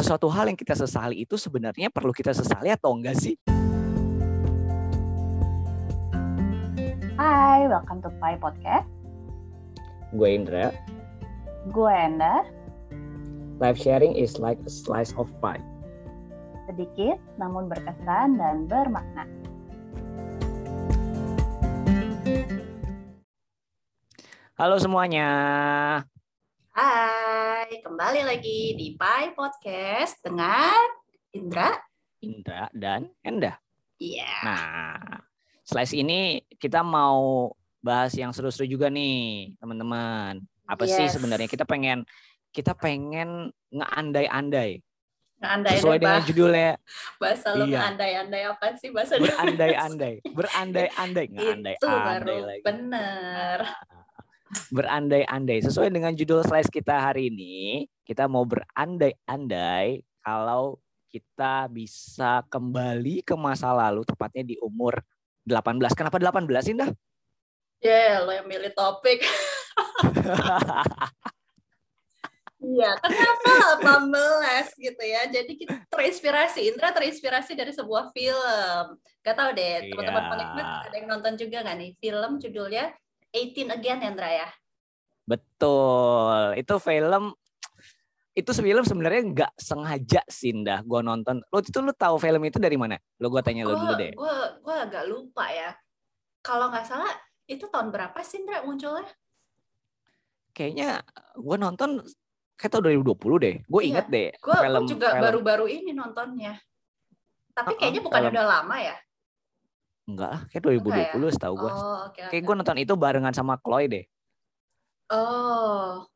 sesuatu hal yang kita sesali itu sebenarnya perlu kita sesali atau enggak sih? Hai, welcome to Pai Podcast. Gue Indra. Gue Enda. Live sharing is like a slice of pie. Sedikit namun berkesan dan bermakna. Halo semuanya. Hai, kembali lagi di Pai Podcast dengan Indra, Indra dan Enda. Iya. Nah, slice ini kita mau bahas yang seru-seru juga nih, teman-teman. Apa sih Yes. sebenarnya kita pengen kita pengen ngeandai-andai Andai sesuai dengan judulnya bahasa lu Iya. andai-andai apa sih bahasa berandai-andai, berandai-andai, Itu ngeandai-andai baru lagi. bener. Berandai-andai sesuai dengan judul slice kita hari ini, kita mau berandai-andai kalau kita bisa kembali ke masa lalu tepatnya di umur 18. Kenapa 18 sih, Dah? Ya, lo yang milih topik. Iya, kenapa 18 gitu ya? Jadi kita terinspirasi, Indra terinspirasi dari sebuah film. Gak tau deh, teman-teman Iya. penikmat ada yang nonton juga gak nih? Film judulnya 18 Again, Indra ya? Betul. Itu film itu film sebenarnya nggak sengaja sih dah gue nonton. Lo itu lu tahu film itu dari mana? Lo gue tanya lo dulu deh. Gue gue agak lupa ya. Kalau nggak salah itu tahun berapa sih Indra munculnya? Kayaknya gue nonton kayak tahun 2020 deh. Gue Iya, inget deh Gue film juga baru-baru ini nontonnya. Tapi kayaknya bukan film. udah lama ya? Enggak kayak 2020 setahu gue. Oh, oke. Kayak gue nonton itu barengan sama Chloe deh. Oh,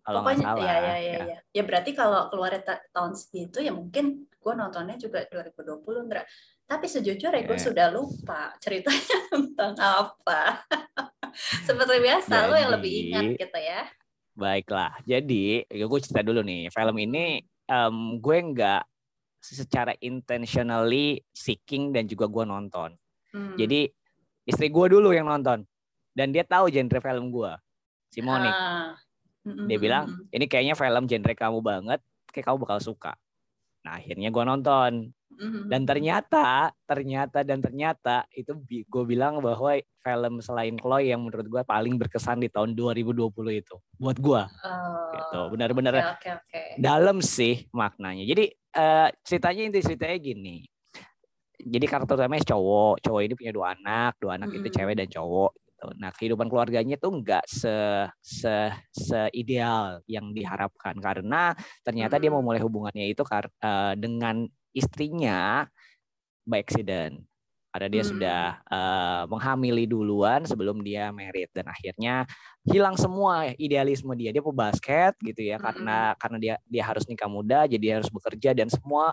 Kalau nggak pokoknya salah. ya, ya, ya, ya. ya. Ya berarti kalau keluar ta- tahun segitu ya mungkin gue nontonnya juga 2020 Indra. Tapi sejujurnya gue Iya. sudah lupa ceritanya tentang apa. Seperti biasa lo yang lebih Jadi- ingat gitu ya. Baiklah. Jadi gue cerita dulu nih. Film ini em, gue nggak secara intentionally seeking dan juga gue nonton. Hmm. Jadi istri gue dulu yang nonton dan dia tahu genre film gue. Si Monik. Ah. Mm, Dia bilang mm, ini kayaknya film genre kamu banget, kayak kamu bakal suka. Nah akhirnya gue nonton dan ternyata, ternyata dan ternyata itu gue bilang bahwa film selain Chloe yang menurut gue paling berkesan di tahun 2020 itu buat gue. Oh, Gitu. Benar-benar Oke oke oke. dalam sih maknanya. Jadi eh, ceritanya inti ceritanya gini. Jadi karakter utamanya cowok, cowok ini punya dua anak, dua anak itu Mm-mm. cewek dan cowok. Gitu. Nah kehidupan keluarganya tuh nggak se se se ideal yang diharapkan karena ternyata dia Mm-mm. mau mulai hubungannya itu kar- eh, dengan istrinya by accident. Karena dia Hmm. sudah eh, menghamili duluan sebelum dia married dan akhirnya hilang semua idealisme dia. Dia pebasket gitu ya karena karena dia dia harus nikah muda, jadi dia harus bekerja dan semua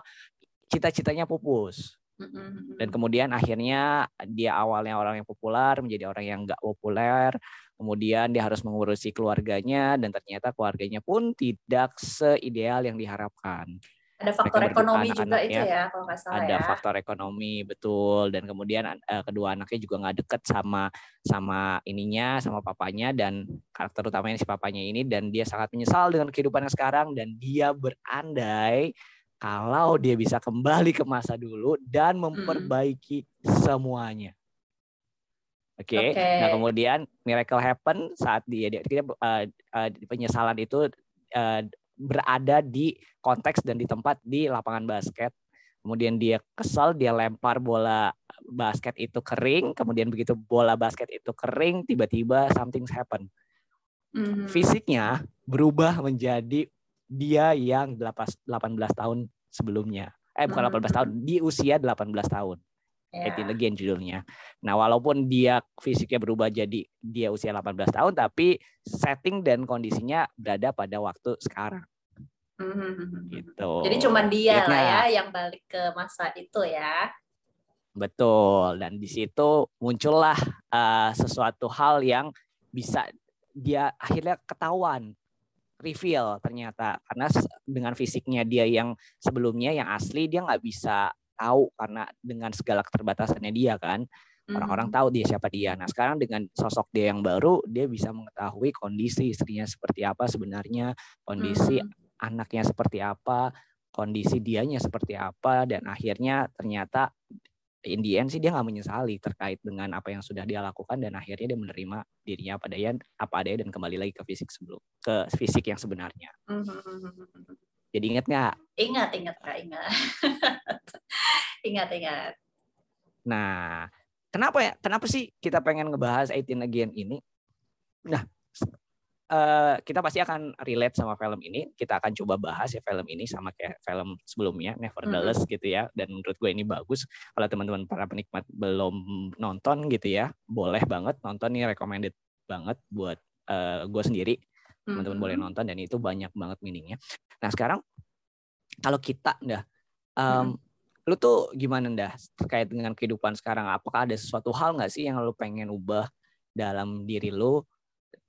cita-citanya pupus. Mm, mm, mm, Dan kemudian akhirnya dia awalnya orang yang populer menjadi orang yang nggak populer. Kemudian dia harus mengurusi keluarganya dan ternyata keluarganya pun tidak seideal yang diharapkan. Ada faktor mereka ekonomi berdua juga itu ya kalau nggak salah ada ya. faktor ekonomi betul dan kemudian eh, kedua anaknya juga nggak deket sama sama ininya sama papanya dan karakter utamanya si papanya ini dan dia sangat menyesal dengan kehidupan yang sekarang dan dia berandai kalau dia bisa kembali ke masa dulu dan memperbaiki semuanya. Oke, Oke. nah kemudian miracle happen saat dia dia, dia eh, eh, penyesalan itu eh, berada di konteks dan di tempat di lapangan basket. Kemudian dia kesal, dia lempar bola basket itu kering. Kemudian begitu bola basket itu kering, tiba-tiba something happen. Mhm. Fisiknya berubah menjadi dia yang 18 tahun sebelumnya. Eh bukan 18 tahun, di usia 18 tahun. Ya. 18 again judulnya. Nah, walaupun dia fisiknya berubah jadi dia usia 18 tahun, tapi setting dan kondisinya berada pada waktu sekarang. Mhm. Gitu. Jadi cuman dia lah Nah, ya yang balik ke masa itu ya. Betul. Dan di situ muncullah eh, sesuatu hal yang bisa dia akhirnya ketahuan reveal ternyata karena dengan fisiknya dia yang sebelumnya yang asli dia nggak bisa tahu karena dengan segala keterbatasannya dia kan orang-orang Mhm. tahu dia siapa dia. Nah sekarang dengan sosok dia yang baru dia bisa mengetahui kondisi istrinya seperti apa sebenarnya kondisi Mhm. anaknya seperti apa kondisi dianya seperti apa dan akhirnya ternyata in the end sih dia nggak menyesali terkait dengan apa yang sudah dia lakukan dan akhirnya dia menerima dirinya apa adanya apa adanya dan kembali lagi ke fisik sebelum ke fisik yang sebenarnya. Mhm. Jadi ingat nggak? Ingat, ingat, Kak, ingat. ingat, ingat. Nah, kenapa ya? Kenapa sih kita pengen ngebahas 18 Again ini? Nah, eh, kita pasti akan relate sama film ini. Kita akan coba bahas ya film ini sama kayak film sebelumnya, Nevertheless gitu ya. Dan menurut gue ini bagus. Kalau teman-teman para penikmat belum nonton gitu ya, boleh banget nonton nih recommended banget buat eh, gue sendiri. Teman-teman boleh Mhm. nonton dan itu banyak banget meaningnya. Nah sekarang kalau kita dah, em, lu tuh gimana dah terkait dengan kehidupan sekarang? Apakah ada sesuatu hal nggak sih yang lu pengen ubah dalam diri lu?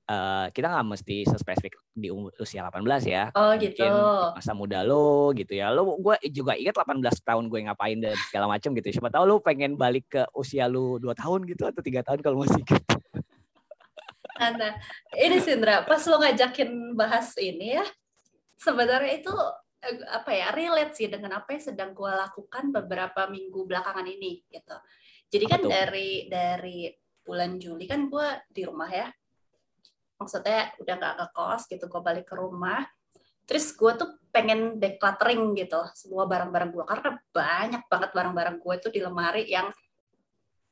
Eh, kita nggak mesti spesifik di usia 18 ya. Oh, Mungkin gitu. masa muda lo gitu ya. Lo gue juga ingat 18 tahun gue ngapain dan segala macam gitu. Siapa tahu lu pengen balik ke usia lu 2 tahun gitu atau tiga tahun kalau masih ingat. Nah, ini Sindra, pas lo ngajakin bahas ini ya, sebenarnya itu eh, apa ya relate sih dengan apa yang sedang gue lakukan beberapa minggu belakangan ini gitu. Jadi kan dari dari bulan Juli kan gue di rumah ya, maksudnya udah nggak ke kos gitu, gue balik ke rumah. Terus gue tuh pengen decluttering gitu semua barang-barang gue karena banyak banget barang-barang gue tuh di lemari yang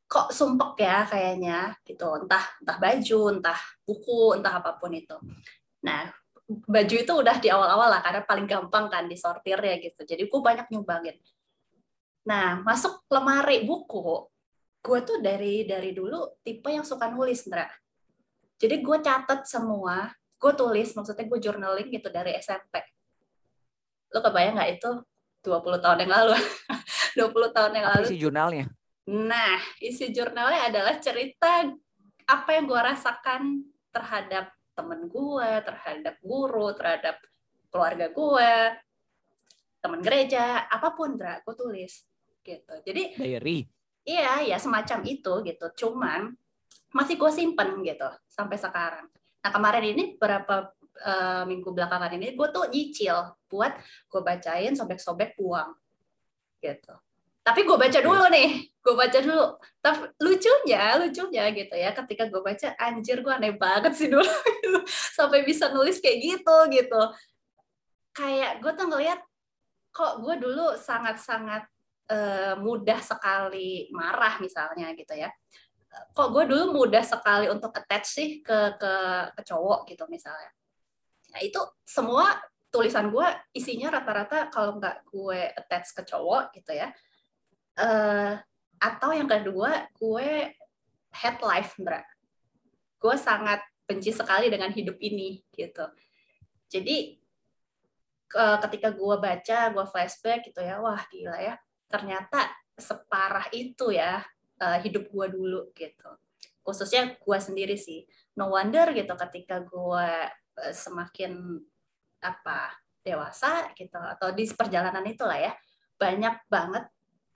kok sumpek ya kayaknya gitu. Entah entah baju entah buku entah apa pun itu. Nah baju itu udah di awal-awal lah karena paling gampang kan disortirnya gitu. Jadi gue banyak nyumbangin. Nah masuk lemari buku gue tuh dari dari dulu tipe yang suka nulis Ndra jadi gue catet semua gue tulis maksudnya gue journaling gitu dari SMP lo kebayang nggak itu 20 tahun yang lalu 20 tahun yang Apa lalu sih jurnalnya? Nah, isi jurnalnya adalah cerita apa yang gue rasakan terhadap temen gue, terhadap guru, terhadap keluarga gue, temen gereja, apa pun, Dra, gue tulis gitu. Jadi Diary. iya, ya semacam itu gitu. Cuman masih gue simpen gitu sampai sekarang. Nah kemarin ini beberapa eh, minggu belakangan ini gue tuh nyicil buat gue bacain sobek-sobek buang gitu. Tapi gue baca dulu nih, gue baca dulu. Tapi lucunya, lucunya gitu ya, ketika gue baca, anjir gue aneh banget sih dulu, sampai bisa nulis kayak gitu gitu. Kayak gue tuh ngeliat, kok gue dulu sangat-sangat eh, mudah sekali marah misalnya gitu ya. Kok gue dulu mudah sekali untuk attach sih ke ke, ke cowok gitu misalnya. Nah itu semua tulisan gue isinya rata-rata kalau nggak gue attach ke cowok gitu ya eh atau yang kedua gue head life Ndra gue sangat benci sekali dengan hidup ini gitu jadi ke- ketika gue baca gue flashback gitu ya wah gila ya ternyata separah itu ya eh, hidup gue dulu gitu. Khususnya gue sendiri sih. No wonder gitu ketika gue eh, semakin apa dewasa gitu atau di perjalanan itulah ya banyak banget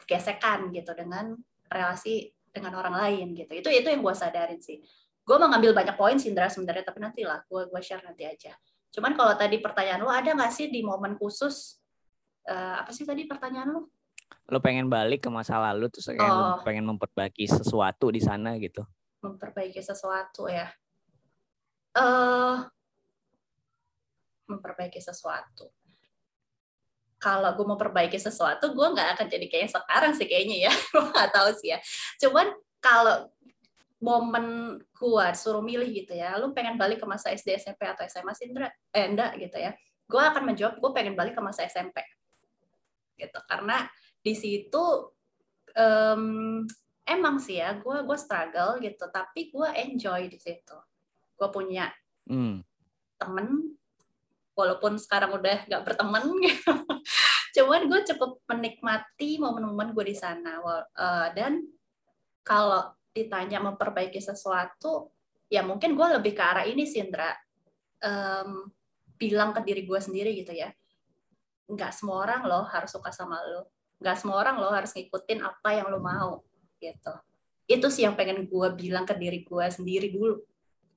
gesekan gitu dengan relasi dengan orang lain gitu. Itu itu yang gue sadarin sih. Gue mau ngambil banyak poin sih Indra sebenarnya tapi nanti lah gue gue share nanti aja. Cuman kalau tadi pertanyaan lo ada nggak sih di momen khusus eh, apa sih tadi pertanyaan lo Lo pengen balik ke masa lalu terus kayak Oh. pengen memperbaiki sesuatu di sana gitu. memperbaiki sesuatu ya. Eh memperbaiki sesuatu. Kalau gue mau perbaiki sesuatu gue nggak akan jadi kayak sekarang sih kayaknya ya. Gue nggak tahu sih ya. Cuman kalau momen gue suruh milih gitu ya lu pengen balik ke masa SD SMP atau SMA sih Indra eh enggak gitu ya. Gue akan menjawab gue pengen balik ke masa SMP gitu karena di situ em, emang sih ya gue gue struggle gitu tapi gue enjoy di situ. Gue punya Hmm. temen walaupun sekarang udah nggak berteman gitu. Cuman gue cukup menikmati momen-momen gue di sana. Eh, dan kalau ditanya memperbaiki sesuatu ya mungkin gue lebih ke arah ini sih Indra Em, bilang ke diri gue sendiri gitu ya. Nggak semua orang loh harus suka sama lo nggak semua orang loh harus ngikutin apa yang lo mau gitu itu sih yang pengen gue bilang ke diri gue sendiri dulu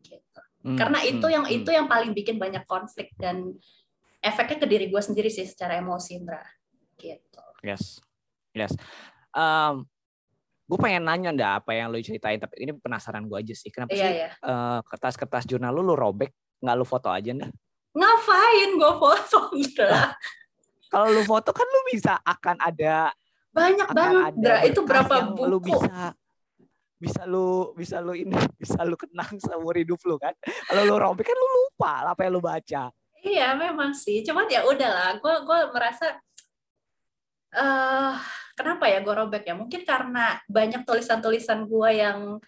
gitu Hmm, karena itu hmm, yang hmm. itu yang paling bikin banyak konflik dan efeknya ke diri gue sendiri sih secara emosi Indra gitu Yes, yes. Um, gue pengen nanya ndak apa yang lo ceritain, tapi ini penasaran gue aja sih. Kenapa iya sih iya eh, kertas-kertas jurnal lu lu robek, nggak lu foto aja ndak? ngapain gue foto Indra Kalau lu foto kan lu bisa akan ada banyak akan banget ada Indra itu berapa buku lu bisa bisa lu bisa lu ini bisa lu kenang seumur hidup lu kan. Kalau lu robek kan lu lupa apa yang lu baca. Iya memang sih, cuman ya udahlah, gue gue merasa eh kenapa ya gue robek ya? Mungkin karena banyak tulisan-tulisan gue yang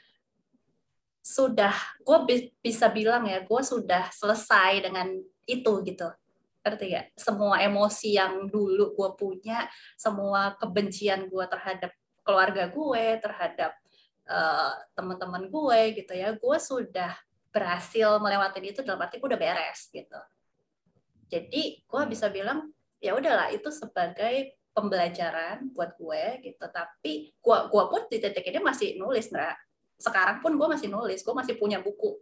sudah gue bisa bilang ya, gue sudah selesai dengan itu gitu. Ngerti gak? Semua emosi yang dulu gue punya, semua kebencian gue terhadap keluarga gue, terhadap eh, teman-teman gue gitu ya, gue sudah berhasil melewati itu dalam arti gue udah beres gitu. Jadi gue bisa bilang ya udahlah itu sebagai pembelajaran buat gue gitu. Tapi gue gua pun di titik ini masih nulis, Nra. Sekarang pun gue masih nulis, gue masih punya buku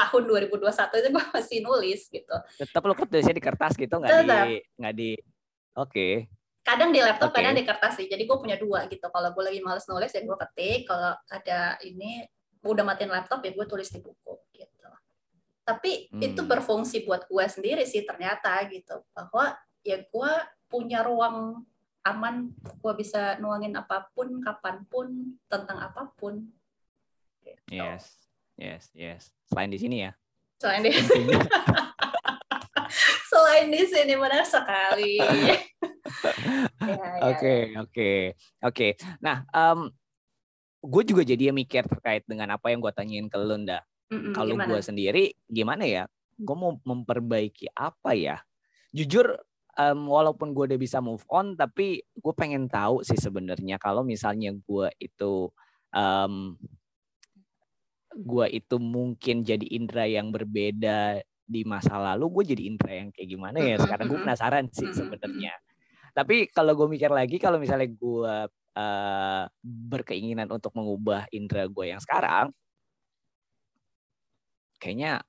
tahun 2021 itu gue masih nulis gitu. Tetap lu tulisnya di kertas gitu nggak di nggak di Oke. Kadang di laptop, Oke. kadang di kertas sih. Jadi gue punya dua gitu. Kalau gue lagi males nulis ya gue ketik. Kalau ada ini udah matiin laptop ya gue tulis di buku gitu. Tapi Hmm. itu berfungsi buat gue sendiri sih ternyata gitu. Bahwa ya gue punya ruang aman, gue bisa nuangin apa pun, kapan pun, tentang apa pun. Gitu. Yes. Yes, yes. Selain di sini ya. Selain di selain di sini benar sekali. Ya, ya, Oke, oke, oke. Nah, gue juga jadi mikir terkait dengan apa yang gue tanyain ke lu, Nda. Mm-mm, Kalau gue sendiri, gimana ya? Gue mau memperbaiki apa ya? Jujur, em, walaupun gue udah bisa move on, tapi gue pengen tahu sih sebenarnya kalau misalnya gue itu, em, gue itu mungkin jadi Indra yang berbeda di masa lalu, gue jadi Indra yang kayak gimana ya? Sekarang gue penasaran sih sebenarnya. Tapi kalau gue mikir lagi, kalau misalnya gue eh, berkeinginan untuk mengubah Indra gue yang sekarang, kayaknya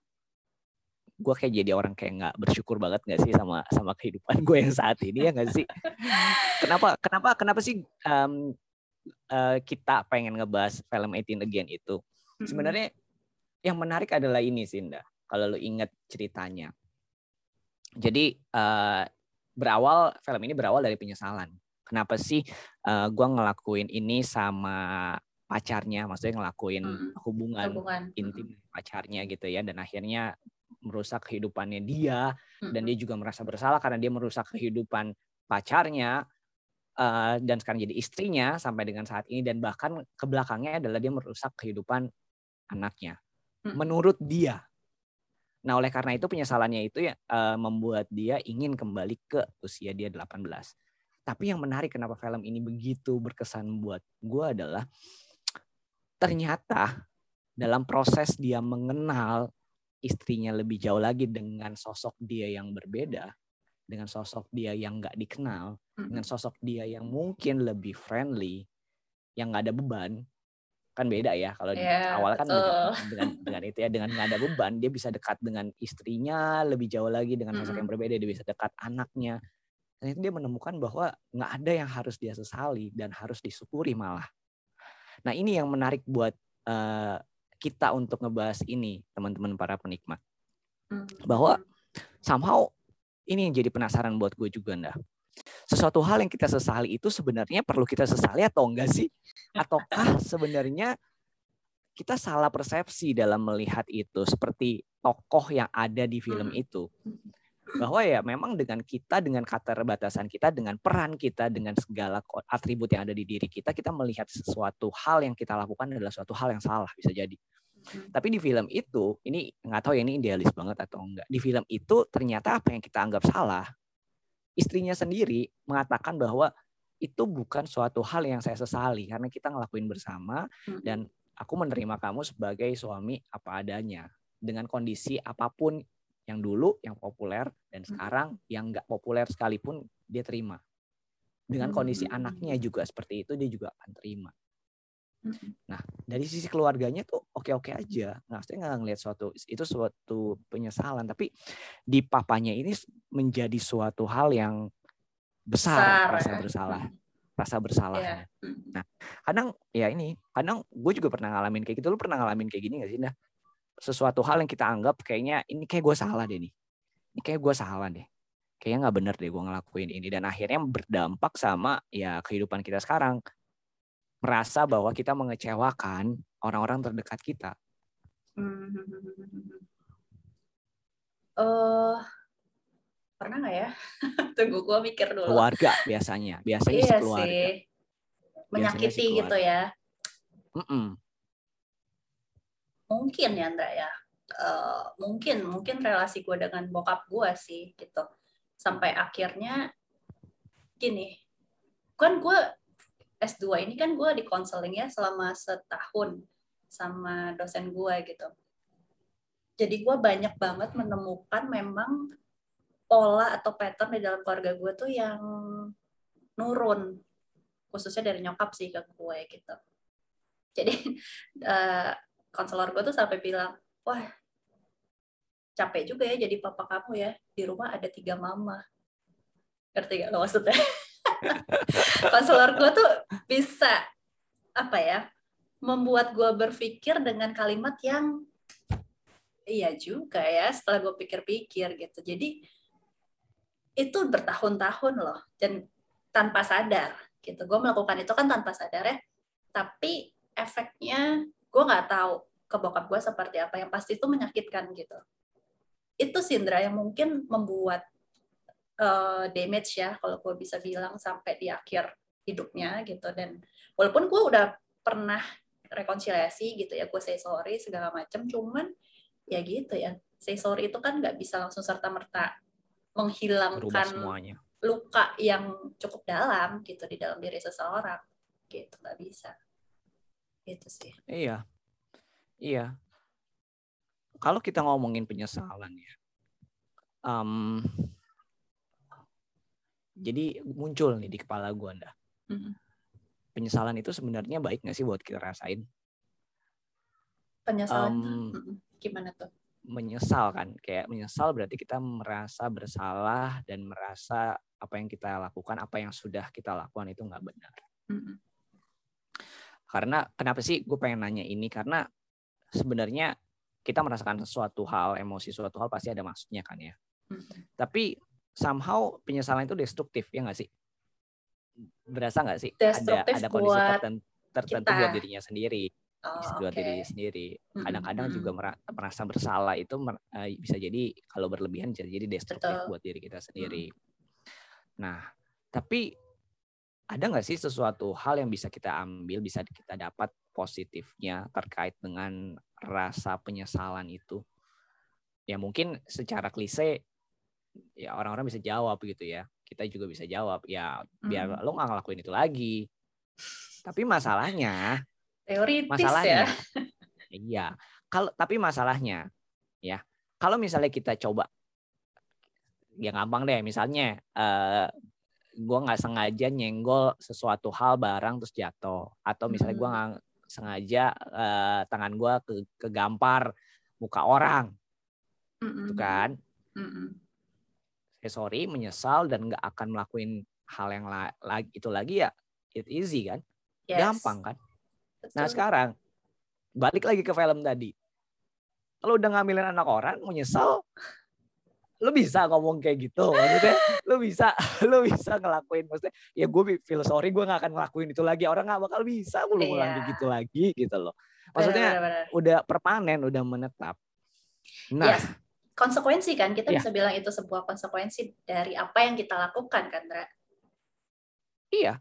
gue kayak jadi orang kayak nggak bersyukur banget nggak sih sama sama kehidupan gue yang saat ini ya nggak sih? Kenapa kenapa kenapa sih em, eh, kita pengen ngebahas film 18 Again itu? Sebenarnya yang menarik adalah ini sih, Nda. Kalau lu inget ceritanya. Jadi eh, berawal film ini berawal dari penyesalan. Kenapa sih eh, gua ngelakuin ini sama pacarnya, maksudnya ngelakuin Mm, hubungan hubungan intim pacarnya gitu ya, dan akhirnya merusak kehidupannya dia, dan dia juga merasa bersalah karena dia merusak kehidupan pacarnya eh, dan sekarang jadi istrinya sampai dengan saat ini. Dan bahkan ke belakangnya adalah dia merusak kehidupan anaknya menurut dia. Nah, oleh karena itu penyesalannya itu ya eh, membuat dia ingin kembali ke usia dia 18. Tapi yang menarik kenapa film ini begitu berkesan buat gue adalah ternyata dalam proses dia mengenal istrinya lebih jauh lagi dengan sosok dia yang berbeda, dengan sosok dia yang nggak dikenal, dengan sosok dia yang mungkin lebih friendly, yang nggak ada beban, kan beda ya kalau di Iya, awal kan dengan, dengan dengan itu ya dengan nggak ada beban dia bisa dekat dengan istrinya lebih jauh lagi dengan sosok yang berbeda dia bisa dekat anaknya. Dan itu dia menemukan bahwa nggak ada yang harus dia sesali dan harus disyukuri malah. Nah ini yang menarik buat eh, kita untuk ngebahas ini teman-teman para penikmat. Mm. bahwa somehow ini yang jadi penasaran buat gue juga ndah. Sesuatu hal yang kita sesali itu sebenarnya perlu kita sesali atau enggak sih? Ataukah sebenarnya kita salah persepsi dalam melihat itu seperti tokoh yang ada di film Hmm. itu. Bahwa ya memang dengan kita, dengan keterbatasan kita, dengan peran kita, dengan segala atribut yang ada di diri kita, kita melihat sesuatu hal yang kita lakukan adalah suatu hal yang salah bisa jadi. Mm. Tapi di film itu, ini nggak tahu ya ini idealis banget atau enggak. Di film itu ternyata apa yang kita anggap salah, istrinya sendiri mengatakan bahwa itu bukan suatu hal yang saya sesali karena kita ngelakuin bersama Mm. dan aku menerima kamu sebagai suami apa adanya dengan kondisi apa pun yang dulu yang populer dan sekarang yang nggak populer sekalipun dia terima. Dengan kondisi Hmm. anaknya juga seperti itu dia juga akan terima. Mm-mm. dari sisi keluarganya tuh oke-oke aja. Nah, saya nggak ngelihat suatu itu suatu penyesalan, tapi di papanya ini menjadi suatu hal yang besar, Besar, rasa ya. bersalah, rasa bersalah. Iya. Mm. Kadang ya ini, kadang gue juga pernah ngalamin kayak gitu. Lu pernah ngalamin kayak gini gak sih, Nah? Sesuatu hal yang kita anggap kayaknya ini kayak gue salah deh nih. Ini kayak gue salah deh. Kayaknya nggak bener deh gue ngelakuin ini dan akhirnya berdampak sama ya kehidupan kita sekarang. Merasa bahwa kita mengecewakan orang-orang terdekat kita. Hmm. Eh, pernah nggak ya? Tunggu gue mikir dulu. Keluarga biasanya, biasanya iya keluarga. sih. Menyakiti sih gitu ya. Mm-mm. Mungkin ya Andra ya. Eh, mungkin mungkin relasi gue dengan bokap gue sih gitu. Sampai akhirnya gini. Kan gue S2 ini kan gue di konseling ya selama setahun sama dosen gue gitu. Jadi gue banyak banget menemukan memang pola atau pattern di dalam keluarga gue tuh yang nurun. Khususnya dari nyokap sih ke gue gitu. Jadi eh, konselor gue tuh sampai bilang wah capek juga ya jadi papa kamu ya. Di rumah ada tiga mama. Ngerti gak lo maksudnya konselor gue tuh bisa apa ya membuat gue berpikir dengan kalimat yang iya juga ya setelah gue pikir-pikir gitu. Jadi itu bertahun-tahun loh dan tanpa sadar gitu. Gue melakukan itu kan tanpa sadar ya tapi efeknya gue nggak tahu ke bokap gue seperti apa yang pasti itu menyakitkan gitu. Itu Sindra yang mungkin membuat eh, damage ya kalau gue bisa bilang sampai di akhir hidupnya gitu dan walaupun gue udah pernah rekonsiliasi gitu ya gue say sorry segala macam cuman ya gitu ya say sorry itu kan nggak bisa langsung serta merta menghilangkan luka yang cukup dalam gitu di dalam diri seseorang gitu nggak bisa itu sih Iya. Iya. Kalau kita ngomongin penyesalan ya. em, jadi muncul nih di kepala gue anda. Mm. Penyesalan itu sebenarnya baik nggak sih buat kita rasain? penyesalan mm-mm. gimana tuh menyesal kan kayak menyesal berarti kita merasa bersalah dan merasa apa yang kita lakukan apa yang sudah kita lakukan itu nggak benar Mm-mm. karena kenapa sih gue pengen nanya ini karena sebenarnya kita merasakan suatu hal emosi suatu hal pasti ada maksudnya kan ya Mm-mm. tapi somehow penyesalan itu destruktif ya nggak sih berasa nggak sih ada Destruktif ada kondisi buat tertentu, tertentu kita. buat dirinya sendiri Oh, buat oke. diri sendiri kadang-kadang mm-mm. juga mera- merasa bersalah itu eh, bisa jadi kalau berlebihan bisa jadi destruktif Betul. buat diri kita sendiri. Nah, tapi ada nggak sih sesuatu hal yang bisa kita ambil, bisa kita dapat positifnya terkait dengan rasa penyesalan itu? Ya mungkin secara klise ya orang-orang bisa jawab gitu ya. Kita juga bisa jawab ya biar Mm. lo nggak ngelakuin itu lagi. Tapi masalahnya teoritis masalahnya ya iya kalau tapi masalahnya ya kalau misalnya kita coba ya gampang deh misalnya eh gue nggak sengaja nyenggol sesuatu hal barang terus jatuh atau misalnya gue Mhm. nggak sengaja eh, tangan gue ke kegampar muka orang Mm-mm. gitu kan Mm-mm. Saya sorry menyesal dan nggak akan melakukan hal yang la- lagi itu lagi ya it easy kan Yes. gampang kan Nah Betul. sekarang balik lagi ke film tadi. Lo udah ngambilin anak orang, mau nyesel, lo bisa ngomong kayak gitu, maksudnya lo bisa, lo bisa ngelakuin, maksudnya ya gue feel sorry gue nggak akan ngelakuin itu lagi, orang nggak bakal bisa gue ngulang Iya. kayak gitu lagi gitu loh. Maksudnya Benar-benar. udah permanen, udah menetap. Nah, Yes. Konsekuensi kan kita Iya. bisa bilang itu sebuah konsekuensi dari apa yang kita lakukan kan Dra? iya.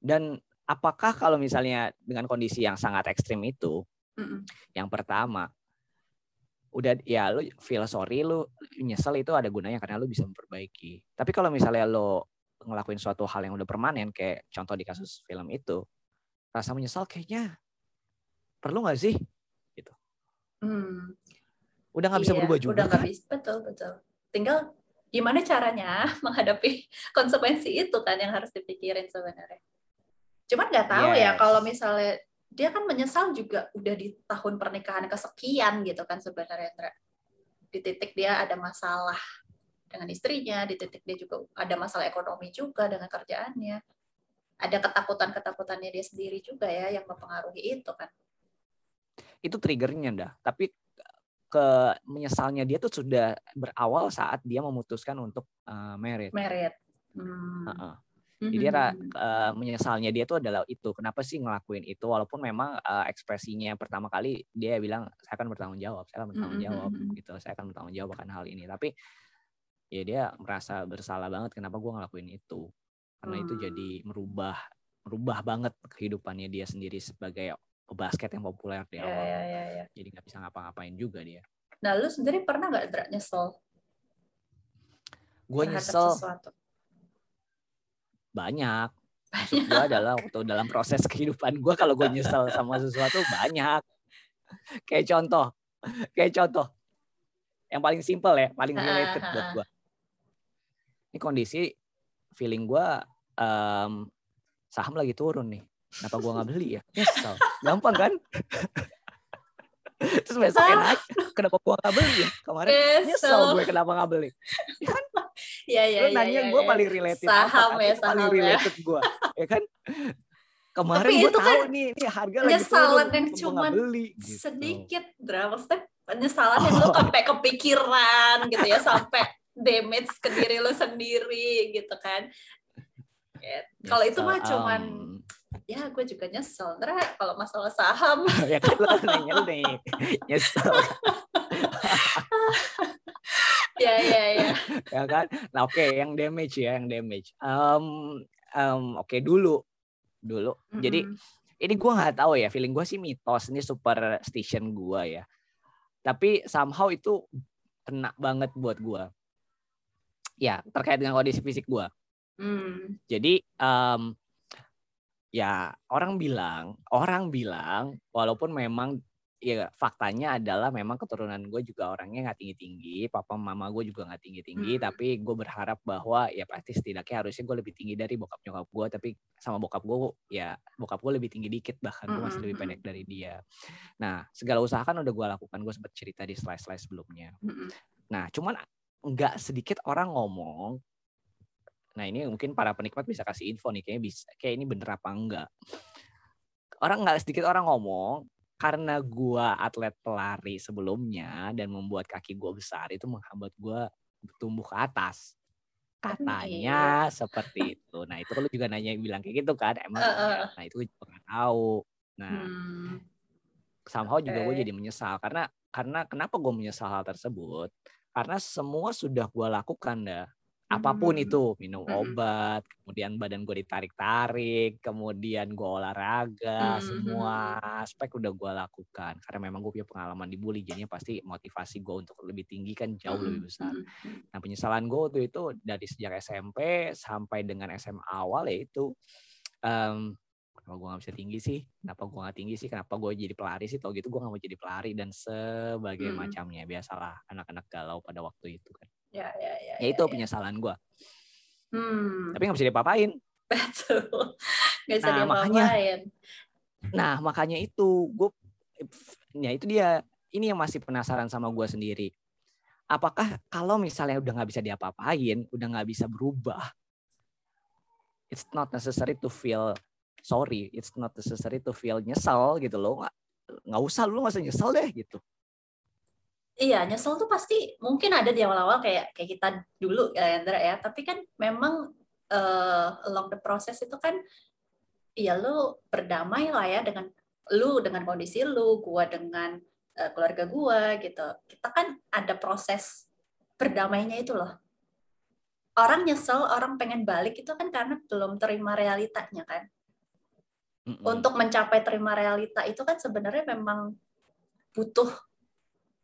Dan apakah kalau misalnya dengan kondisi yang sangat ekstrim itu, Mm-mm. Yang pertama, udah ya lu feel sorry lu nyesel itu ada gunanya karena lu bisa memperbaiki. Tapi kalau misalnya lu ngelakuin suatu hal yang udah permanen kayak contoh di kasus film itu, rasa menyesal kayaknya perlu nggak sih? Hmm. Udah nggak bisa Iya, berubah juga Udah nggak kan? bisa, betul betul. Tinggal gimana caranya menghadapi konsekuensi itu kan yang harus dipikirin sebenarnya. Cuman nggak tahu ya Yes. kalau misalnya dia kan menyesal juga udah di tahun pernikahan kesekian gitu kan sebenarnya Indra. Di titik dia ada masalah dengan istrinya, di titik dia juga ada masalah ekonomi juga dengan kerjaannya. Ada ketakutan-ketakutannya dia sendiri juga ya yang mempengaruhi itu kan. Itu triggernya dah. Tapi ke menyesalnya dia tuh sudah berawal saat dia memutuskan untuk uh, merit. Merit. Hmm. Uh -uh. Jadi dia uh, menyesalnya dia tuh adalah itu. Kenapa sih ngelakuin itu? Walaupun memang uh, ekspresinya pertama kali dia bilang saya akan bertanggung jawab, saya akan bertanggung jawab gitu. Saya akan bertanggung jawab akan hal ini. Tapi ya dia merasa bersalah banget kenapa gue ngelakuin itu. Karena hmm. itu jadi merubah merubah banget kehidupannya dia sendiri sebagai basket yang populer di iya, awal. Yeah, yeah, yeah. Jadi nggak bisa ngapa-ngapain juga dia. Nah, lu sendiri pernah nggak nyesel? Gue nyesel. Sesuatu? banyak maksud gue adalah waktu dalam proses kehidupan gue kalau gue nyesel sama sesuatu banyak kayak contoh kayak contoh yang paling simple ya paling related buat gue ini kondisi feeling gue um, saham lagi turun nih kenapa gue nggak beli ya nyesel gampang kan terus besoknya naik kenapa gue nggak beli ya kemarin nyesel gue kenapa nggak beli ya kan Iya iya iya. nanya ya, gue ya. paling related saham apa? ya saham paling related ya. gue, ya kan? Kemarin gue tahu kan nih, nih harga lagi turun. yang cuma beli, gitu. sedikit, drama step penyesalan yang lu sampai kepikiran gitu ya, sampai damage ke diri lu sendiri gitu kan. Kalau itu mah cuman um, ya gue juga nyesel. Ntar kalau masalah saham. ya kan lu kan nanya lu nih nyesel. ya ya ya ya kan nah oke okay, yang damage ya yang damage um, um, oke okay, dulu dulu mm -hmm. jadi ini gue nggak tahu ya feeling gue sih mitos ini super station gue ya tapi somehow itu kena banget buat gue ya terkait dengan kondisi fisik gue mm. jadi um, ya orang bilang orang bilang walaupun memang ya faktanya adalah memang keturunan gue juga orangnya nggak tinggi tinggi papa mama gue juga nggak tinggi tinggi hmm. tapi gue berharap bahwa ya pasti setidaknya harusnya gue lebih tinggi dari bokap nyokap gue tapi sama bokap gue ya bokap gue lebih tinggi dikit bahkan gue masih lebih hmm. pendek dari dia nah segala usaha kan udah gue lakukan gue sempat cerita di slide slide sebelumnya hmm. nah cuman nggak sedikit orang ngomong nah ini mungkin para penikmat bisa kasih info nih kayaknya bisa kayak ini bener apa enggak orang nggak sedikit orang ngomong karena gua atlet pelari sebelumnya dan membuat kaki gua besar itu menghambat gua tumbuh ke atas katanya iya. seperti itu nah itu lu juga nanya bilang kayak gitu kan emang uh, uh. nah itu gue juga gak tahu nah hmm. somehow okay. juga gue jadi menyesal karena karena kenapa gue menyesal hal tersebut karena semua sudah gue lakukan dah apa pun hmm. itu minum hmm. obat kemudian badan gue ditarik-tarik kemudian gue olahraga hmm. semua aspek udah gue lakukan karena memang gue punya pengalaman dibully jadinya pasti motivasi gue untuk lebih tinggi kan jauh hmm. lebih besar nah penyesalan gue waktu itu dari sejak SMP sampai dengan SMA awal yaitu um, kenapa gue gak bisa tinggi sih kenapa gue gak tinggi sih kenapa gue jadi pelari sih tau gitu gue gak mau jadi pelari dan sebagai hmm. macamnya biasalah anak-anak galau pada waktu itu kan Ya, ya, ya. Ya, itu ya, penyesalan gue. Hmm. Tapi nggak bisa diapa-apain. Betul. Gak bisa nah, makanya, nah makanya itu gue, ya itu dia. Ini yang masih penasaran sama gue sendiri. Apakah kalau misalnya udah nggak bisa diapa-apain, udah nggak bisa berubah, it's not necessary to feel sorry, it's not necessary to feel nyesel gitu loh. Nggak, nggak usah lu nggak usah nyesel deh gitu Iya, nyesel tuh pasti mungkin ada di awal-awal kayak kayak kita dulu ya Andra ya, tapi kan memang uh, along the process itu kan ya lu berdamai lah ya dengan lu dengan kondisi lu, gua dengan uh, keluarga gua gitu. Kita kan ada proses berdamainya itu loh. Orang nyesel, orang pengen balik itu kan karena belum terima realitanya kan. Untuk mencapai terima realita itu kan sebenarnya memang butuh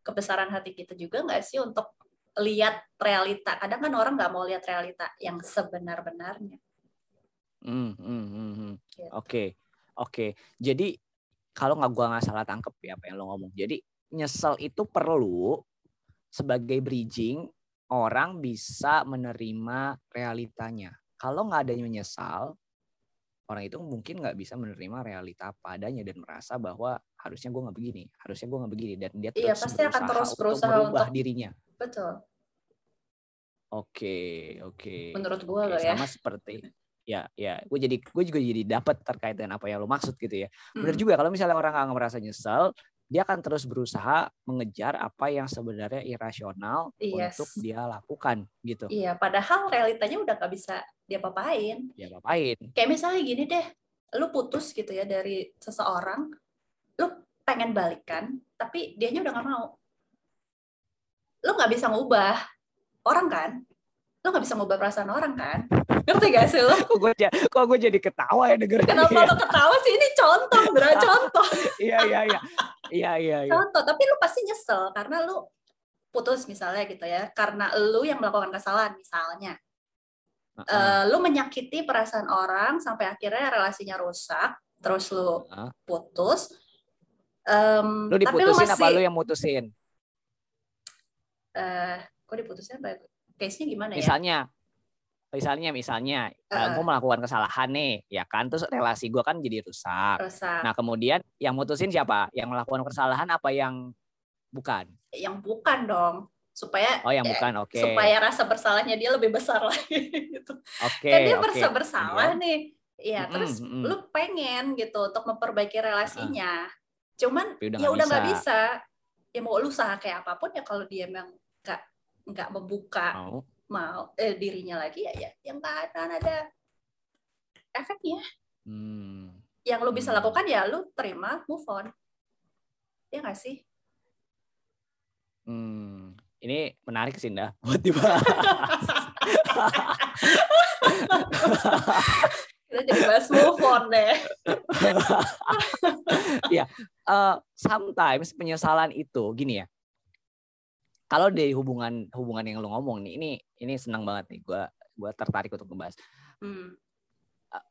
kebesaran hati kita juga nggak sih untuk lihat realita. Kadang kan orang nggak mau lihat realita yang sebenar-benarnya. Hmm, hmm, hmm, hmm. Gitu. Oke, oke. Jadi kalau nggak gua nggak salah tangkep ya apa yang lo ngomong. Jadi nyesel itu perlu sebagai bridging orang bisa menerima realitanya. Kalau nggak ada menyesal, orang itu mungkin nggak bisa menerima realita apa adanya dan merasa bahwa harusnya gue nggak begini, harusnya gue nggak begini dan dia Iya, terus pasti akan terus untuk berusaha merubah untuk- dirinya. Betul. Oke, oke. Menurut gue Oke, loh ya. sama seperti ya ya gue jadi gue juga jadi dapat terkait dengan apa yang lo maksud gitu ya benar Mm. juga kalau misalnya orang nggak merasa nyesel dia akan terus berusaha mengejar apa yang sebenarnya irasional Yes. untuk dia lakukan gitu Iya, padahal realitanya udah gak bisa dia papain. ya ngapain Kayak misalnya gini deh, lu putus gitu ya dari seseorang, lu pengen balikan, tapi dianya udah gak mau. Lu nggak bisa ngubah orang kan? Lu nggak bisa ngubah perasaan orang kan? Ngerti gak sih lu? kok gue kok gue jadi ketawa ya dengerin Kenapa dia. lu ketawa sih? Ini contoh, bro, contoh. iya iya iya iya iya iya. Contoh, tapi lu pasti nyesel karena lu putus misalnya gitu ya, karena lu yang melakukan kesalahan misalnya. Heeh. Eh, lu menyakiti perasaan orang sampai akhirnya relasinya rusak, terus lu Heeh. putus. Em, lu tapi lu diputusin masih, apa lu yang mutusin eh, kok diputusin apa? ya? Case-nya gimana ya? misalnya misalnya misalnya Heeh. gue melakukan kesalahan nih ya kan terus relasi gue kan jadi rusak Rusak. nah kemudian yang mutusin siapa yang melakukan kesalahan apa yang bukan yang bukan dong, supaya oh yang ya, bukan oke supaya rasa bersalahnya dia lebih besar lagi gitu. oke kan dia merasa bersalah Kemudian, nih. Iya, Mm-mm, terus mm-mm. lu pengen gitu untuk memperbaiki relasinya. Cuman Tapi udah ya nggak udah nggak bisa. bisa. Ya mau lu usaha kayak apa pun ya kalau dia memang nggak nggak membuka mau mau eh, dirinya lagi ya ya yang nggak akan ada efeknya. hmm. Yang lu bisa Hmm. lakukan ya lu terima move on. Ya nggak sih? Hmm. ini menarik sih Nda, buat dibahas Kita jadi bahas move on deh. Eh, sometimes penyesalan itu gini ya kalau dari hubungan hubungan yang lo ngomong nih ini ini senang banget nih gua gua tertarik untuk ngebahas Hmm.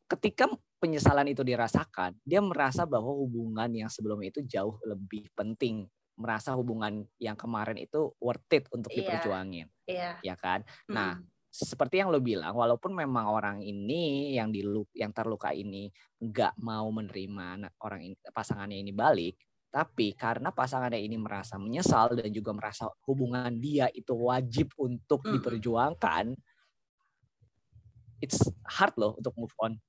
ketika penyesalan itu dirasakan, dia merasa bahwa hubungan yang sebelumnya itu jauh lebih penting. Merasa hubungan yang kemarin itu worth it untuk Iya. diperjuangin, Iya. ya kan? Nah, Hmm. seperti yang lo bilang, walaupun memang orang ini yang dilu yang terluka ini nggak mau menerima orang ini, pasangannya ini balik, tapi karena pasangannya ini merasa menyesal dan juga merasa hubungan dia itu wajib untuk Mm-mm. diperjuangkan, it's hard loh untuk move on.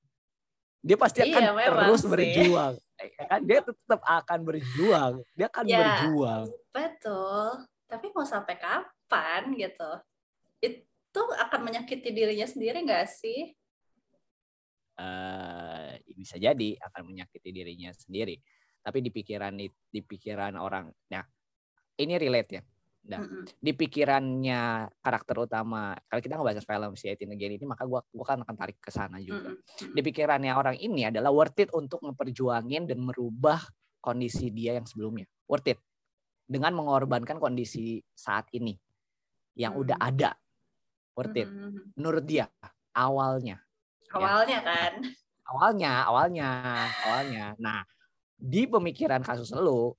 Dia pasti akan Iya, memang terus sih. berjuang, ya kan? Dia tetap akan berjuang, dia akan Ya. berjuang. Betul. Tapi mau sampai kapan gitu? Itu akan menyakiti dirinya sendiri nggak sih? eh bisa jadi akan menyakiti dirinya sendiri. Tapi di pikiran di pikiran orang, nah ini relate ya. Nah, Mm-mm. di pikirannya karakter utama, kalau kita ngebahas film si Eighteen Again ini, maka gua gua kan akan tarik ke sana juga. Mm-mm. Di pikirannya orang ini adalah worth it untuk memperjuangin dan merubah kondisi dia yang sebelumnya. Worth it. Dengan mengorbankan kondisi saat ini yang Hmm. udah ada. Worth it. Menurut dia awalnya Awalnya kan. awalnya awalnya awalnya nah di pemikiran kasus lu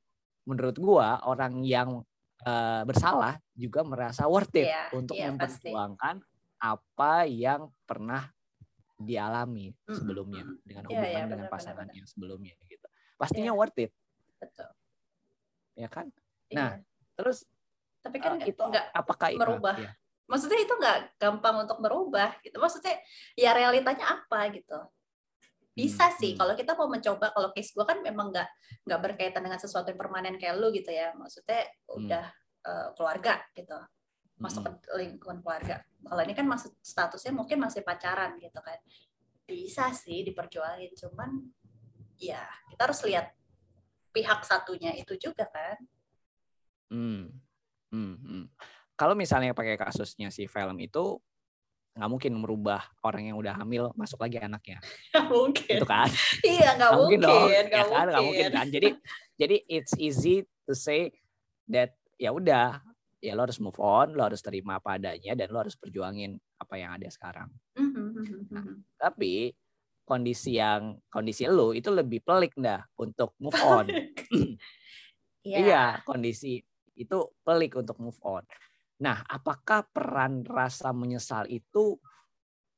menurut gua orang yang eh, bersalah juga merasa worth it Iya, untuk iya, pasti. memperjuangkan apa yang pernah dialami Mm-mm, sebelumnya dengan Iya, hubungan iya, dengan benar, pasangan benar, yang sebelumnya gitu pastinya Iya. worth it Betul. ya kan Nah, Iya. terus tapi kan nggak itu nggak apakah merubah. ya, maksudnya itu nggak gampang untuk merubah gitu maksudnya ya realitanya apa gitu bisa Hmm, sih hmm. kalau kita mau mencoba kalau case gue kan memang nggak nggak berkaitan dengan sesuatu yang permanen kayak lu gitu ya maksudnya Hmm. udah eh, keluarga gitu masuk Mm-mm. ke lingkungan keluarga kalau ini kan masuk statusnya mungkin masih pacaran gitu kan bisa sih diperjuangin cuman ya kita harus lihat pihak satunya itu juga kan Hmm. Hmm, hmm. Kalau misalnya pakai kasusnya si film itu nggak mungkin merubah orang yang udah hamil masuk lagi anaknya, Nggak mungkin gitu kan? iya nggak Nggak mungkin dong, ya kan? Mungkin mungkin kan? Jadi jadi it's easy to say that ya udah, ya lo harus move on, lo harus terima apa adanya dan lo harus perjuangin apa yang ada sekarang. Mhm, Tapi kondisi yang kondisi lo itu lebih pelik dah untuk move on. Iya. Iya, kondisi itu pelik untuk move on. Nah, apakah peran rasa menyesal itu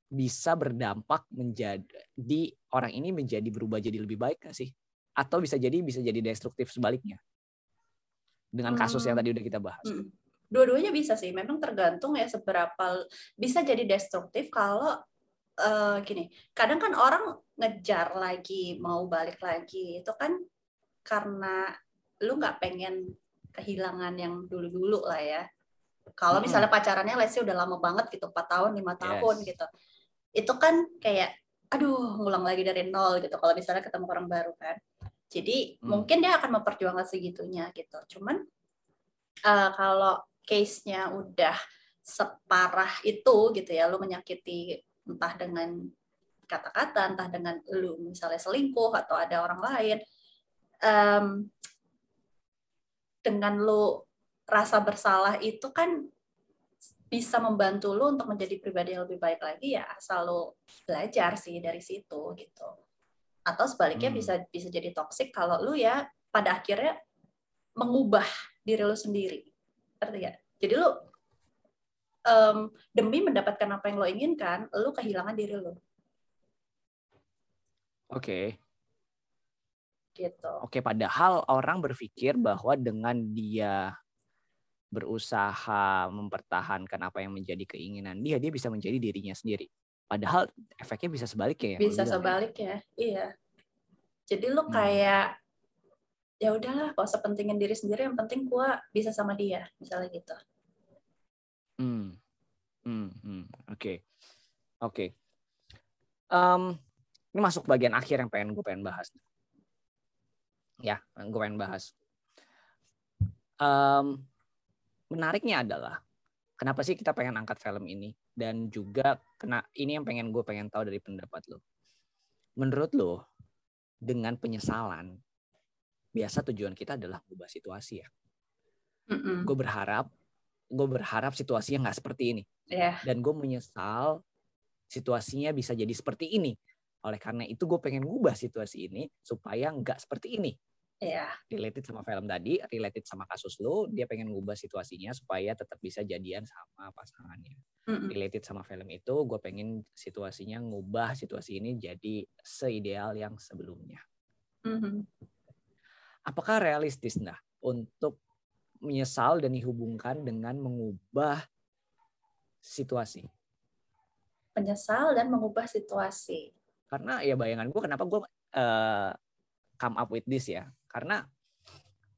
bisa berdampak menjadi orang ini menjadi berubah jadi lebih baik nggak sih? Atau bisa jadi bisa jadi destruktif sebaliknya dengan kasus yang Hmm. tadi udah kita bahas. Mm. Dua-duanya bisa sih. Memang tergantung ya seberapa bisa jadi destruktif kalau eh, gini. Kadang kan orang ngejar lagi mau balik lagi itu kan karena lu nggak pengen kehilangan yang dulu-dulu lah ya. Kalau misalnya pacarannya let's say udah lama banget gitu, 4 tahun, lima tahun Yes. gitu. Itu kan kayak aduh ngulang lagi dari nol gitu kalau misalnya ketemu orang baru kan. Jadi Hmm. mungkin dia akan memperjuangkan segitunya gitu. Cuman eh, kalau case-nya udah separah itu gitu ya, lu menyakiti entah dengan kata-kata, entah dengan lu misalnya selingkuh atau ada orang lain, em, dengan lu rasa bersalah itu kan bisa membantu lu untuk menjadi pribadi yang lebih baik lagi ya asal lu belajar sih dari situ gitu. Atau sebaliknya Hmm. bisa bisa jadi toksik kalau lu ya pada akhirnya mengubah diri lu sendiri. Ngerti ya? Jadi lu em, demi mendapatkan apa yang lo inginkan, lu kehilangan diri lu Oke. gitu. Oke, padahal orang berpikir bahwa dengan dia berusaha mempertahankan apa yang menjadi keinginan dia, dia bisa menjadi dirinya sendiri. Padahal efeknya bisa sebaliknya ya. Bisa ya. sebaliknya, iya. Jadi lu Hmm. kayak ya udahlah, gak usah pentingin diri sendiri, yang penting gua bisa sama dia, misalnya gitu. Hmm. Hmm, hmm. Oke. Oke. Em, ini masuk bagian akhir yang pengen gue pengen bahas. Ya, gue pengen bahas. Em, menariknya adalah kenapa sih kita pengen angkat film ini dan juga kena ini yang pengen gue pengen tahu dari pendapat lo. Menurut lo dengan penyesalan biasa tujuan kita adalah mengubah situasi ya. Mm-mm. Gue berharap gue berharap situasinya nggak seperti ini Ya, dan gue menyesal situasinya bisa jadi seperti ini. Oleh karena itu gue pengen ngubah situasi ini supaya nggak seperti ini. Ya, Related sama film tadi, related sama kasus lo, dia pengen ngubah situasinya supaya tetap bisa jadian sama pasangannya. Mm-mm. Related sama film itu, gue pengen situasinya ngubah situasi ini jadi seideal yang sebelumnya. Mhm. Apakah realistis nah untuk menyesal dan dihubungkan dengan mengubah situasi? Menyesal dan mengubah situasi. karena ya bayangan gue kenapa gue eh, come up with this ya karena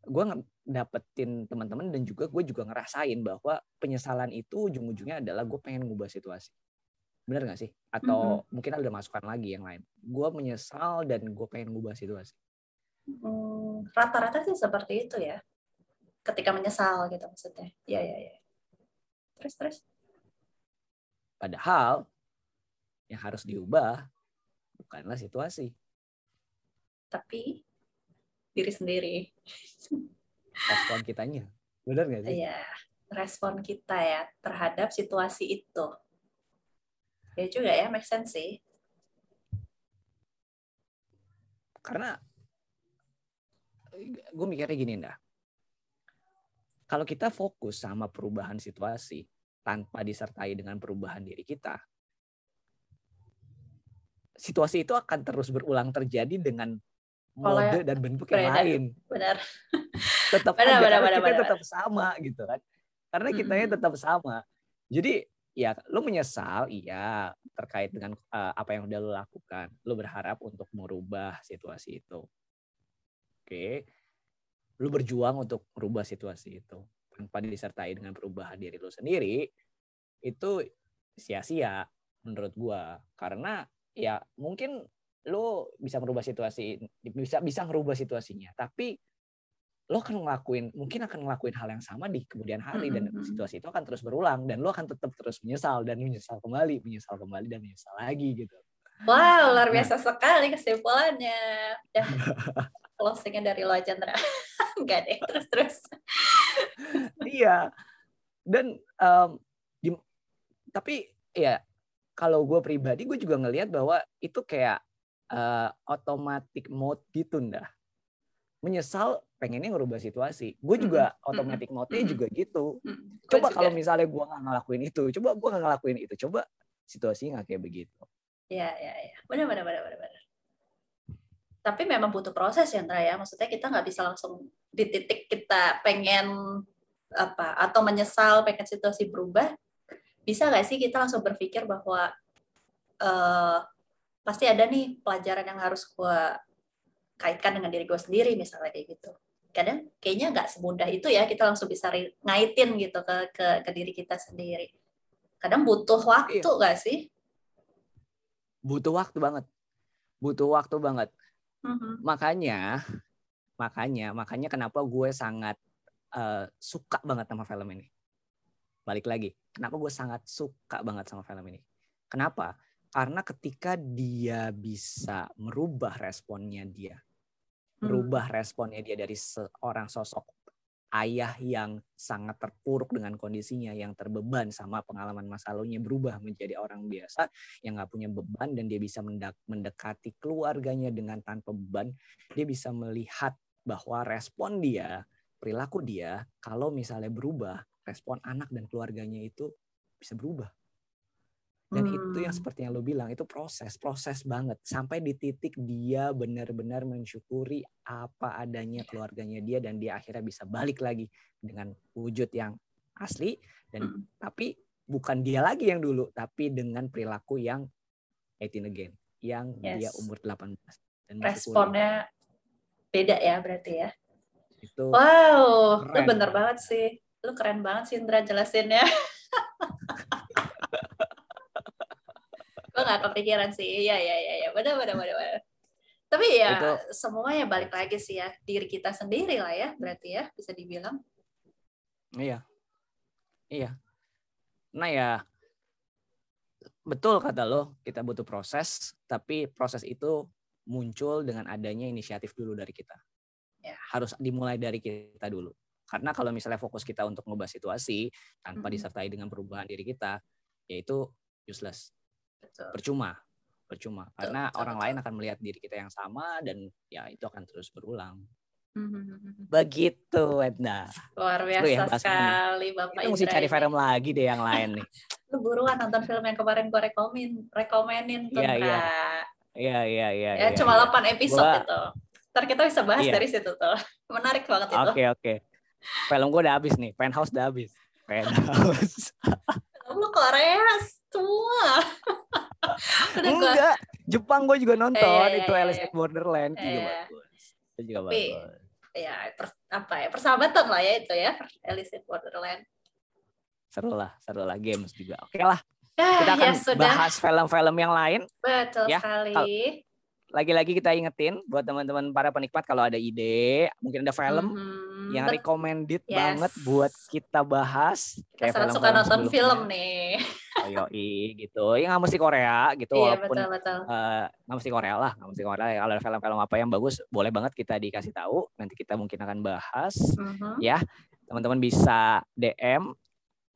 gue dapetin teman-teman dan juga gue juga ngerasain bahwa penyesalan itu ujung-ujungnya adalah gue pengen ngubah situasi bener gak sih atau mungkin ada masukan lagi yang lain gue menyesal dan gue pengen ngubah situasi Hmm, rata-rata sih seperti itu ya. Ketika menyesal gitu maksudnya. Iya, iya, iya. Terus, terus. padahal yang harus diubah bukanlah situasi Tapi diri sendiri. respon kitanya bener gak sih Iya, respon kita ya terhadap situasi itu. Ya juga ya, make sense sih. karena gue mikirnya gini dah kalau kita fokus sama perubahan situasi tanpa disertai dengan perubahan diri kita situasi itu akan terus berulang terjadi dengan mode dan bentuk yang lain. Benar. tetap Benar, aja benar, benar, kita benar. tetap sama gitu kan. Karena kitanya Mm-mm. tetap sama. Jadi ya lu menyesal iya terkait dengan uh, apa yang udah lu lakukan. Lu berharap untuk merubah situasi itu. Oke. Lu berjuang untuk merubah situasi itu. Tanpa disertai dengan perubahan diri lu sendiri itu sia-sia menurut gua. Karena ya mungkin lu bisa merubah situasi bisa bisa ngerubah situasinya tapi lo akan ngelakuin mungkin akan ngelakuin hal yang sama di kemudian hari dan situasi itu akan terus berulang dan lo akan tetap terus menyesal dan menyesal kembali menyesal kembali dan menyesal lagi gitu Wow, luar Nah. biasa sekali kesimpulannya. Udah closingnya dari lo aja, Ndra. Enggak deh, terus-terus. iya dan em, di- tapi ya kalau gue pribadi gue juga ngelihat bahwa itu kayak eh, automatic mode gitu ndah menyesal pengennya ngerubah situasi gue juga Mm-mm, automatic mode-nya mm-mm. juga gitu Hmm, gua coba kalau misalnya gue nggak ngelakuin itu coba gue nggak ngelakuin itu coba situasinya nggak kayak begitu. Iya, iya, iya. Benar, benar, benar, benar. benar. Tapi memang butuh proses ya, Ndra ya. Maksudnya kita nggak bisa langsung di titik kita pengen apa atau menyesal pengen situasi berubah. Bisa nggak sih kita langsung berpikir bahwa uh, pasti ada nih pelajaran yang harus gue kaitkan dengan diri gue sendiri misalnya kayak gitu. Kadang kayaknya nggak semudah itu ya kita langsung bisa ngaitin gitu ke ke, ke diri kita sendiri. Kadang butuh waktu iya. nggak iya. sih? Butuh waktu banget. Butuh waktu banget. Mm-hmm. makanya makanya makanya kenapa gue sangat uh, suka banget sama film ini. Balik lagi kenapa gue sangat suka banget sama film ini? Kenapa karena ketika dia bisa merubah responnya dia, hmm. merubah responnya dia dari seorang sosok ayah yang sangat terpuruk dengan kondisinya, yang terbeban sama pengalaman masa lalunya berubah menjadi orang biasa yang nggak punya beban dan dia bisa mendekati keluarganya dengan tanpa beban, dia bisa melihat bahwa respon dia, perilaku dia, kalau misalnya berubah, respon anak dan keluarganya itu bisa berubah. Dan hmm. itu yang hmm. seperti yang lo bilang itu proses, proses banget sampai di titik dia benar-benar mensyukuri apa adanya keluarganya dia dan dia akhirnya bisa balik lagi dengan wujud yang asli dan hmm. tapi bukan dia lagi yang dulu tapi dengan perilaku yang 18 again yang yes. dia umur 18 dan responnya beda ya berarti ya. Itu Wow, keren. lu bener banget sih. Lu keren banget sih Indra jelasinnya. gue gak kepikiran sih. Iya iya iya ya. benar benar benar benar tapi ya itu, semuanya balik lagi sih ya. Diri kita sendiri lah ya berarti ya bisa dibilang. Iya. Iya. Nah ya betul kata lo kita butuh proses tapi proses itu muncul dengan adanya inisiatif dulu dari kita. Ya. harus dimulai dari kita dulu. Karena kalau misalnya fokus kita untuk mengubah situasi tanpa disertai dengan perubahan diri kita yaitu useless Betul. percuma percuma. Betul, karena betul, orang betul. lain akan melihat diri kita yang sama dan ya itu akan terus berulang. Mm-hmm. begitu Edna. Luar biasa ya, sekali bapak kita mesti cari film lagi deh yang lain nih. Lu buruan nonton film yang kemarin gue rekomen rekomenin tuh iya iya. Iya iya iya ya, cuma ya. 8 episode gua... itu. Ntar kita bisa bahas iya. dari situ tuh. Menarik banget itu. Oke okay, oke. Okay. film gue udah habis nih. Penthouse udah habis. Penthouse lu Korea semua. Enggak, Jepang gue juga nonton eh, itu iya, Alice in Borderland eh, juga bagus. Itu juga Tapi, bagus. Ya, per, apa ya persahabatan lah ya itu ya Alice in Borderland. Seru lah, seru lah games juga. Oke lah. Ah, kita akan ya bahas film-film yang lain. Betul ya. sekali lagi-lagi kita ingetin buat teman-teman para penikmat kalau ada ide, mungkin ada film yang recommended yes. banget buat kita bahas. Kayak film suka nonton film nih. Oh, i gitu. Ya nggak mesti Korea gitu iya, walaupun eh, nggak uh, mesti Korea lah, nggak mesti Korea. Kalau ada film-film apa yang bagus, boleh banget kita dikasih tahu. Nanti kita mungkin akan bahas. Mm-hmm. Ya, teman-teman bisa DM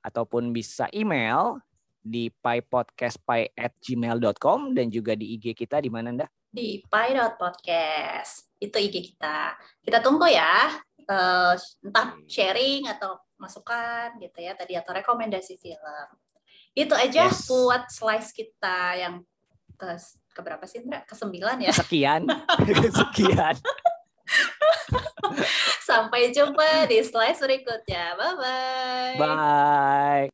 ataupun bisa email di pipodcastpie@gmail.com dan juga di IG kita di mana Nda? Di pi.podcast. Itu IG kita. Kita tunggu ya. Uh, entah sharing atau masukan gitu ya tadi atau rekomendasi film. Itu aja yes. buat slice kita yang ke ke berapa sih Indra? Ke sembilan ya? Sekian. Sekian. Sampai jumpa di slice berikutnya. Bye-bye. Bye.